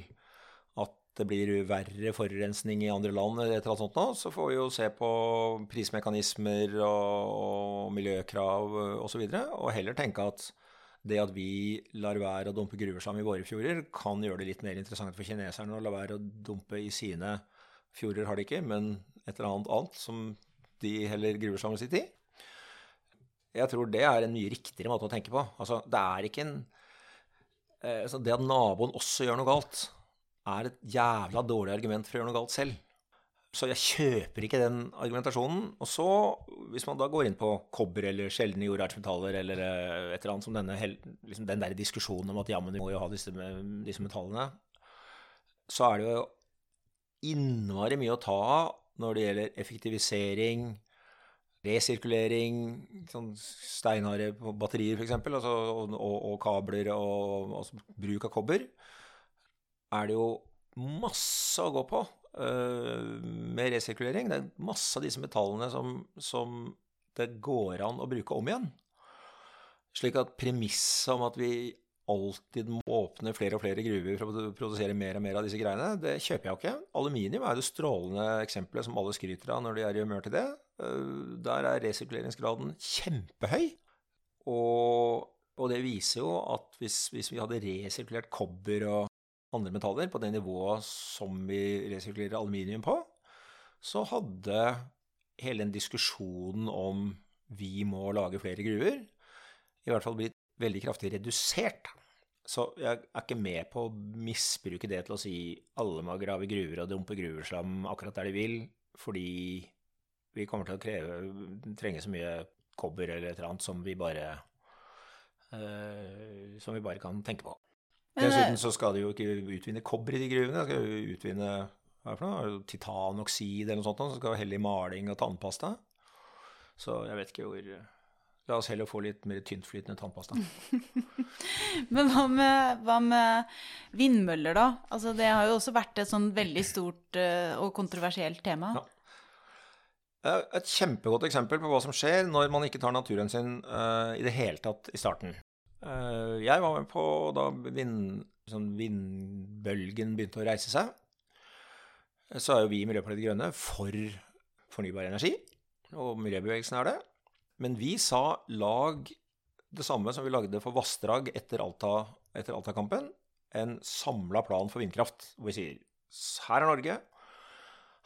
at det blir verre forurensning i andre land, eller et eller annet sånt nå, så får vi jo se på prismekanismer og, miljøkrav osv., og, så og heller tenke at det at vi lar være å dumpe gruveslam i våre fjorder, kan gjøre det litt mer interessant for kineserne å la være å dumpe i sine fjorder, har de ikke, men et eller annet annet som de heller gruveslammet sitt i. Jeg tror det er en mye riktigere måte å tenke på. Altså, det er ikke en eh, altså, Det at naboen også gjør noe galt, er et jævla dårlig argument for å gjøre noe galt selv. Så jeg kjøper ikke den argumentasjonen. Og så, hvis man da går inn på kobber eller sjeldne jordartsmetaller eller eh, et eller annet som denne, liksom den der diskusjonen om at jammen, du må jo ha disse, disse metallene, så er det jo innmari mye å ta av når det gjelder effektivisering, resirkulering, sånn steinharde batterier f.eks., altså, og, og, og, kabler og altså, bruk av kobber, er det jo masse å gå på uh, med resirkulering. Det er masse av disse metallene som, som det går an å bruke om igjen. Slik at premisset om at vi alltid må åpne flere og flere gruver for å produsere mer og mer av disse greiene, det kjøper jeg jo ikke. Aluminium er det strålende eksempelet som alle skryter av når de er i humør til det. Eh, der er resirkuleringsgraden kjempehøy. Og, og det viser jo at hvis, hvis, vi hadde resirkulert kobber og andre metaller på det nivået som vi resirkulerer aluminium på, så hadde hele den diskusjonen om vi må lage flere gruver, i hvert fall blitt veldig kraftig redusert. Så jeg er ikke med på å misbruke det til å si alle må grave gruver og dumpe gruveslam akkurat der de vil, fordi vi kommer til å kreve, trenge så mye kobber eller et eller annet som vi bare øh, som vi bare kan tenke på. Dessuten så skal de jo ikke utvinne kobber i de gruvene. De skal jo utvinne hva er det for noe? titanoksid eller noe sånt, som skal helle i maling og tannpasta. Så jeg vet ikke hvor La oss heller få litt mer tyntflytende tannpasta. Men hva med, hva med, vindmøller, da? Altså, det har jo også vært et sånn veldig stort uh, og kontroversielt tema. Ja. Et kjempegodt eksempel på hva som skjer når man ikke tar naturhensyn uh, i det hele tatt i starten. Uh, jeg var med på da vind, sånn vindbølgen begynte å reise seg. Så er jo vi i Miljøpartiet De Grønne for fornybar energi, og miljøbevegelsen er det. Men vi sa lag det samme som vi lagde for vassdrag etter Alta-kampen. Alta en samla plan for vindkraft, hvor vi sier her er Norge.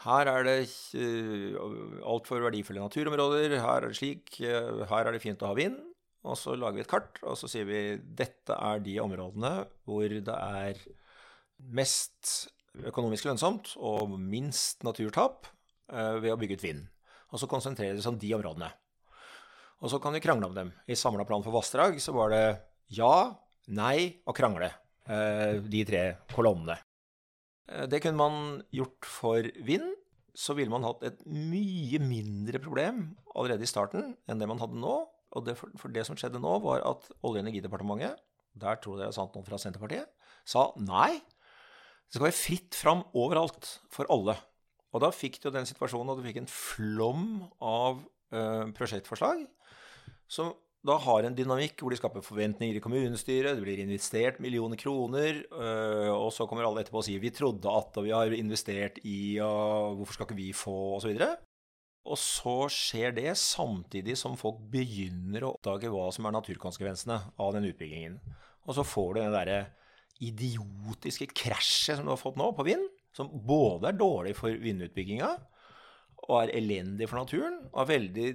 Her er det uh, altfor verdifulle naturområder. Her er det slik. Uh, her er det fint å ha vind. og så lager vi et kart, og så sier vi dette er de områdene hvor det er mest økonomisk lønnsomt og minst naturtap eh, ved å bygge ut vind. Og så konsentrerer vi oss om de områdene. Og så kan vi krangle om dem. I samla plan for vassdrag så var det ja, nei og krangle. Eh, de tre kolonnene. Eh, det kunne man gjort for vind. Så ville man hatt et mye mindre problem allerede i starten enn det man hadde nå. Og det, for det som skjedde nå, var at Olje- og energidepartementet, der tror dere er sant noen fra Senterpartiet, sa nei. Det skal være fritt fram overalt for alle. Og da fikk du den situasjonen at du fikk en flom av ø, prosjektforslag som da har en dynamikk hvor de skaper forventninger i kommunestyret, det blir investert millioner kroner, øh, og så kommer alle etterpå og sier 'vi trodde at', og 'vi har investert i', og 'hvorfor skal ikke vi få', osv. Og, og så skjer det samtidig som folk begynner å oppdage hva som er naturkonsekvensene av den utbyggingen. Og så får du det derre idiotiske krasjet som du har fått nå på vind, som både er dårlig for vindutbygginga, og er elendig for naturen, og er veldig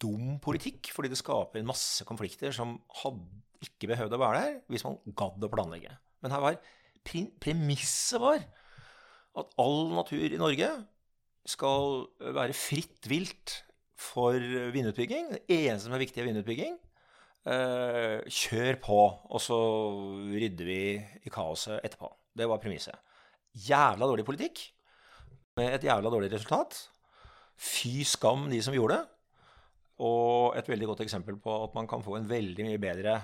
dum politikk, fordi det skaper en masse konflikter som hadde ikke behøvd å være der hvis man gadd å planlegge. Men her var premisset var at all natur i Norge skal være fritt vilt for vindutbygging. Det eneste som er viktig, er vindutbygging. Eh, kjør på, og så rydder vi i kaoset etterpå. Det var premisset. Jævla dårlig politikk med et jævla dårlig resultat. Fy skam de som gjorde det. Og et veldig godt eksempel på at man kan få en veldig mye bedre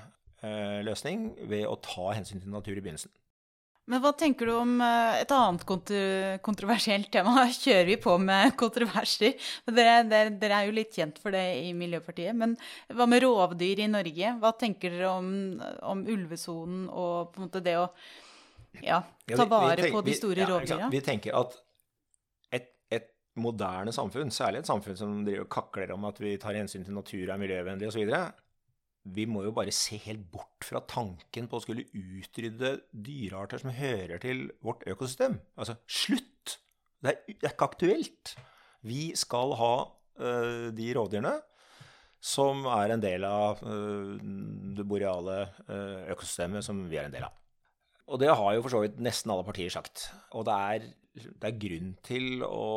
eh, løsning ved å ta hensyn til natur i begynnelsen. Men hva tenker du om eh, et annet kontroversielt tema? Kjører vi på med kontroverser? Dere, dere, dere, er jo litt kjent for det i Miljøpartiet. Men hva med rovdyr i Norge? Hva tenker dere om, om ulvesonen og på en måte det å ja, ta vare ja, vi, vi, på de store ja, rovdyra? Vi tenker at moderne samfunn, særlig et samfunn som driver og kakler om at vi tar hensyn til natur er miljøvennlig osv., vi må jo bare se helt bort fra tanken på å skulle utrydde dyrearter som hører til vårt økosystem. Altså, slutt! Det er, det er ikke aktuelt. Vi skal ha øh, de rovdyrene som er en del av øh, det boreale øh, økosystemet som vi er en del av. Og det har jo for så vidt nesten alle partier sagt. Og det er det er grunn til å,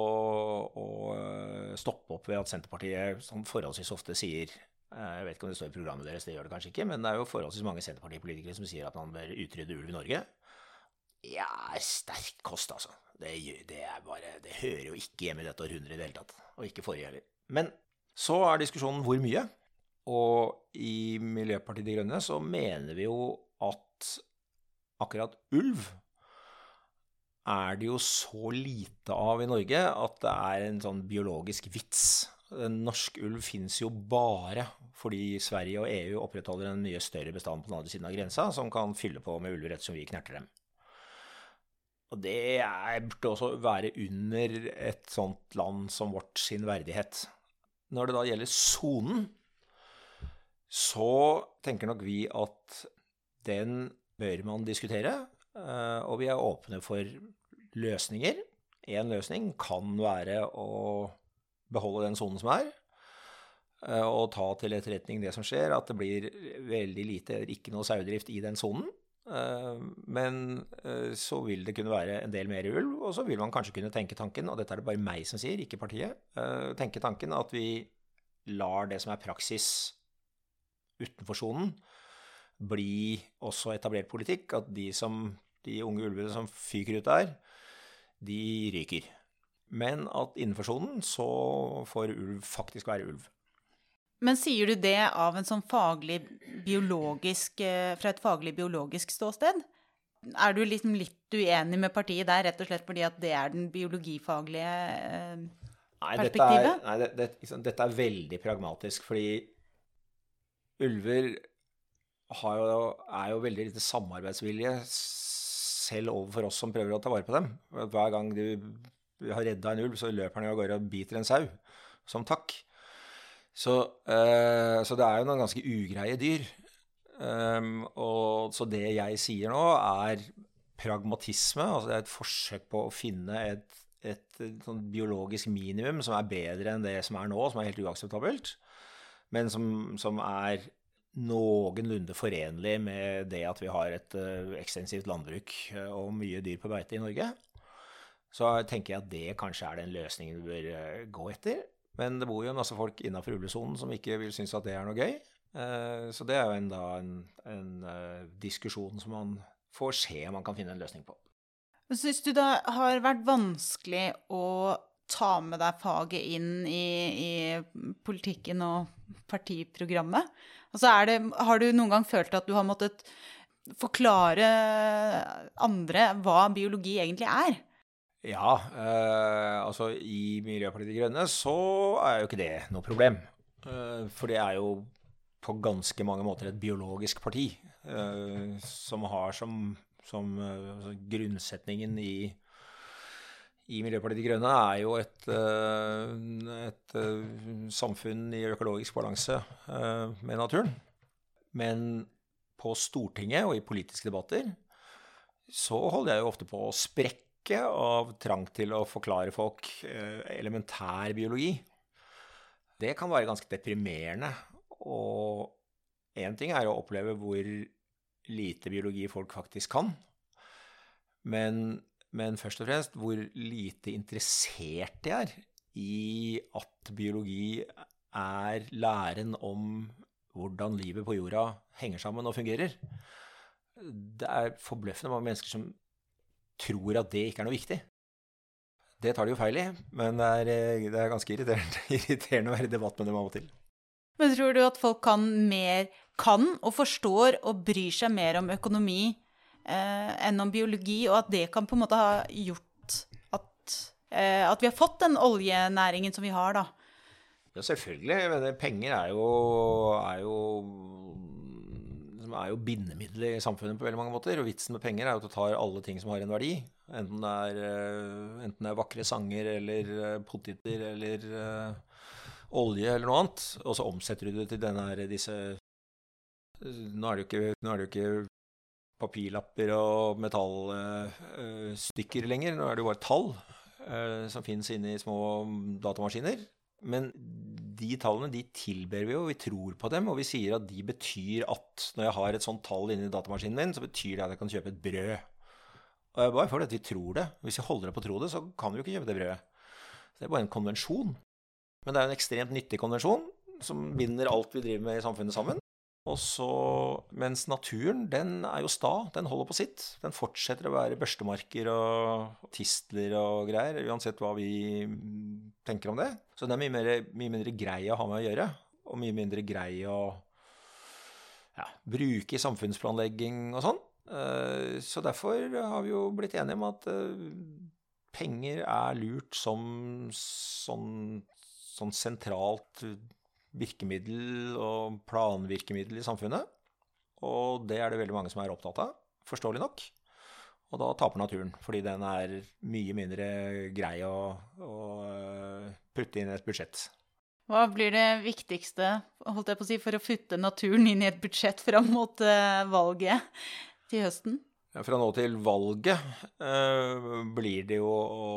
å, eh, stoppe opp ved at Senterpartiet sånn forholdsvis ofte sier eh, Jeg vet ikke om det står i programmet deres, det gjør det kanskje ikke, men det er jo forholdsvis mange Senterpartipolitikere som sier at man bør utrydde ulv i Norge. Ja, sterk kost, altså. Det, det, bare, det hører jo ikke hjemme i dette århundret i det hele tatt. Og ikke forrige heller. Men så er diskusjonen hvor mye. Og i Miljøpartiet De Grønne så mener vi jo at akkurat ulv er det jo så lite av i Norge at det er en sånn biologisk vits. Norsk ulv finnes jo bare fordi Sverige og EU opprettholder en mye større bestand på den andre siden av grensa, som kan fylle på med ulver rett som vi knerter dem. Og det er, burde også være under et sånt land som vårt sin verdighet. Når det da gjelder sonen, så tenker nok vi at den bør man diskutere. Eh, og vi er åpne for løsninger. Én løsning kan være å beholde den sonen som er, eh, og ta til etterretning det som skjer, at det blir veldig lite eller ikke noe sauedrift i den sonen. Eh, men så vil det kunne være en del mer ulv, og så vil man kanskje kunne tenke tanken, og dette er det bare meg som sier, ikke partiet, tenke tanken at vi lar det som er praksis utenfor sonen, bli også etablert politikk. At de, som, de unge ulvene som fyker ut der, de ryker. Men at innenfor sonen så får ulv faktisk være ulv. Men sier du det av en sånn faglig biologisk eh, Fra et faglig biologisk ståsted? Er du liksom litt uenig med partiet der, rett og slett fordi at det er den biologifaglige eh, perspektivet? Nei, dette er, nei, det, det, dette er veldig pragmatisk, fordi ulver jo, er jo veldig lite samarbeidsvilje selv overfor oss som prøver å ta vare på dem. Hver gang du har redda en ulv, så løper han av gårde og biter en sau som takk. Så, eh, så, det er jo noen ganske ugreie dyr. Um, og, så det jeg sier nå, er pragmatisme. Altså det er et forsøk på å finne et, et, et sånn biologisk minimum som er bedre enn det som er nå, som er helt uakseptabelt. Men som, som er noenlunde forenlig med det at vi har et uh, ekstensivt landbruk uh, og mye dyr på beite i Norge, så tenker jeg at det kanskje er den løsningen vi bør uh, gå etter. Men det bor jo masse folk innafor ulvesonen som ikke vil synes at det er noe gøy. så det er jo en, da, en, en diskusjon som man får se om man kan finne en løsning på. Syns du det har vært vanskelig å ta med deg faget inn i, i politikken og partiprogrammet? Altså det, har du noen gang følt at du har måttet forklare andre hva biologi egentlig er? Ja, eh, altså i Miljøpartiet De Grønne så er jo ikke det noe problem. Eh, for det er jo på ganske mange måter et biologisk parti eh, som har som, som eh, altså grunnsetningen i i Miljøpartiet De Grønne er jo et, eh, et, eh, samfunn i økologisk balanse eh, med naturen. Men på Stortinget og i politiske debatter så holder jeg jo ofte på å sprekke av trang til å forklare folk elementær biologi. Det kan være ganske deprimerende. Og én ting er å oppleve hvor lite biologi folk faktisk kan. Men men først og fremst hvor lite interessert de er i at biologi er læren om hvordan livet på jorda henger sammen og fungerer. Det er forbløffende mange mennesker som tror at det ikke er noe viktig. Det tar de jo feil i, men det er, det er ganske irriterende, irriterende, å være i debatt med dem av og til. Men tror du at folk kan mer, kan og forstår og bryr seg mer om økonomi eh, enn om biologi, og at det kan på en måte ha gjort at, eh, at vi har fått den oljenæringen som vi har, da. Ja, selvfølgelig. Men penger er jo, er jo er jo bindemiddelet i samfunnet på veldig mange måter. Og vitsen med penger er jo at du tar alle ting som har en verdi. Enten det er, eh, enten det er vakre sanger eller eh, poteter eller uh, olje eller noe annet. Og så omsetter du det til denne, disse Nå er det jo ikke papirlapper og metallstykker lenger. Nå er det jo bare tall eh, som finnes inne i små datamaskiner. Men de tallene de tilber vi jo, vi tror på dem, og vi sier at de betyr at når jeg har et sånt tall inni datamaskinen min, så betyr det at jeg kan kjøpe et brød. Og bare fordi vi tror det. Hvis vi holder opp på å tro det, så kan vi jo ikke kjøpe det brødet. Det er bare en konvensjon. Men det er jo en ekstremt nyttig konvensjon som binder alt vi driver med i samfunnet sammen. Og så, mens naturen, den er jo sta. Den holder på sitt. Den fortsetter å være børstemarker og tistler og greier, uansett hva vi tenker om det. Så den er mye, mer, mye mindre grei å ha med å gjøre, og mye mindre grei å ja, bruke i samfunnsplanlegging og sånn. Eh, så derfor har vi jo blitt enige om at eh, penger er lurt som sånn, sånn sentralt virkemiddel og planvirkemiddel i samfunnet. Og det er det veldig mange som er opptatt av, forståelig nok. Og da taper naturen, fordi den er mye mindre grei å, å øh, putte inn i et budsjett. Hva blir det viktigste holdt jeg på å si, for å putte naturen inn i et budsjett fram mot øh, valget til høsten? Ja, fra nå til valget eh, blir det jo å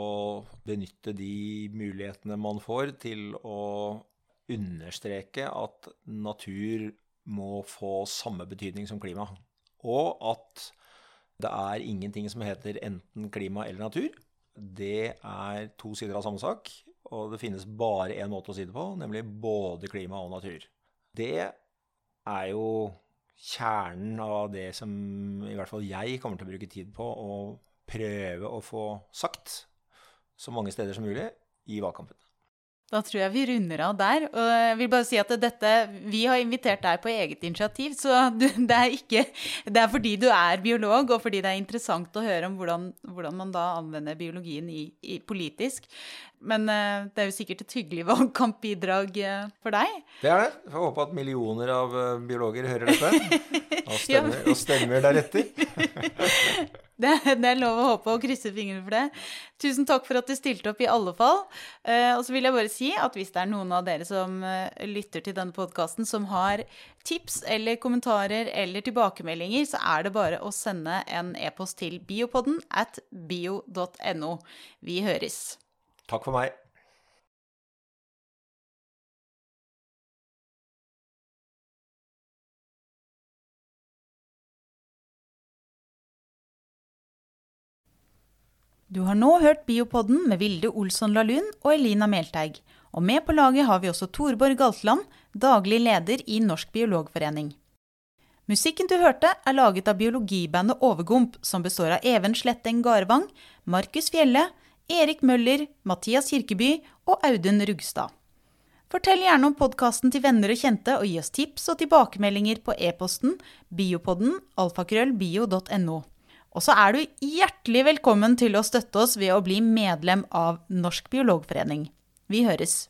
benytte de mulighetene man får til å understreke at natur må få samme betydning som klima. Og at det er ingenting som heter enten klima eller natur. Det er to sider av samme sak, og det finnes bare én måte å si det på, nemlig både klima og natur. Det er jo kjernen av det som i hvert fall jeg kommer til å bruke tid på å prøve å få sagt så mange steder som mulig i valgkampen. Da tror jeg vi runder av der. Og jeg vil bare si at dette Vi har invitert deg på eget initiativ, så du, det er ikke Det er fordi du er biolog, og fordi det er interessant å høre om hvordan, hvordan man da anvender biologien i, i politisk. Men uh, det er jo sikkert et hyggelig valgkampbidrag uh, for deg. Det er det. Jeg får håpe at millioner av uh, biologer hører dette og stemmer, og stemmer deretter. Det, det, er lov å håpe og krysse fingrene for det. Tusen takk for at du stilte opp, i alle fall. Eh, og så vil jeg bare si at hvis det er noen av dere som eh, lytter til denne podkasten, som har tips eller kommentarer eller tilbakemeldinger, så er det bare å sende en e-post til biopodden at bio.no. Vi høres. Takk for meg. Du har nå hørt Biopodden med Vilde Olsson Lahlun og Elina Melteig. Og med på laget har vi også Torborg Galtland, daglig leder i Norsk biologforening. Musikken du hørte, er laget av biologibandet Overgump, som består av Even Sletteng Garvang, Markus Fjelle, Erik Møller, Mathias Kirkeby og Audun Rugstad. Fortell gjerne om podkasten til venner og kjente, og gi oss tips og tilbakemeldinger på e-posten biopodden alfakrøllbio.no. Og så er du hjertelig velkommen til å støtte oss ved å bli medlem av Norsk biologforening. Vi høres!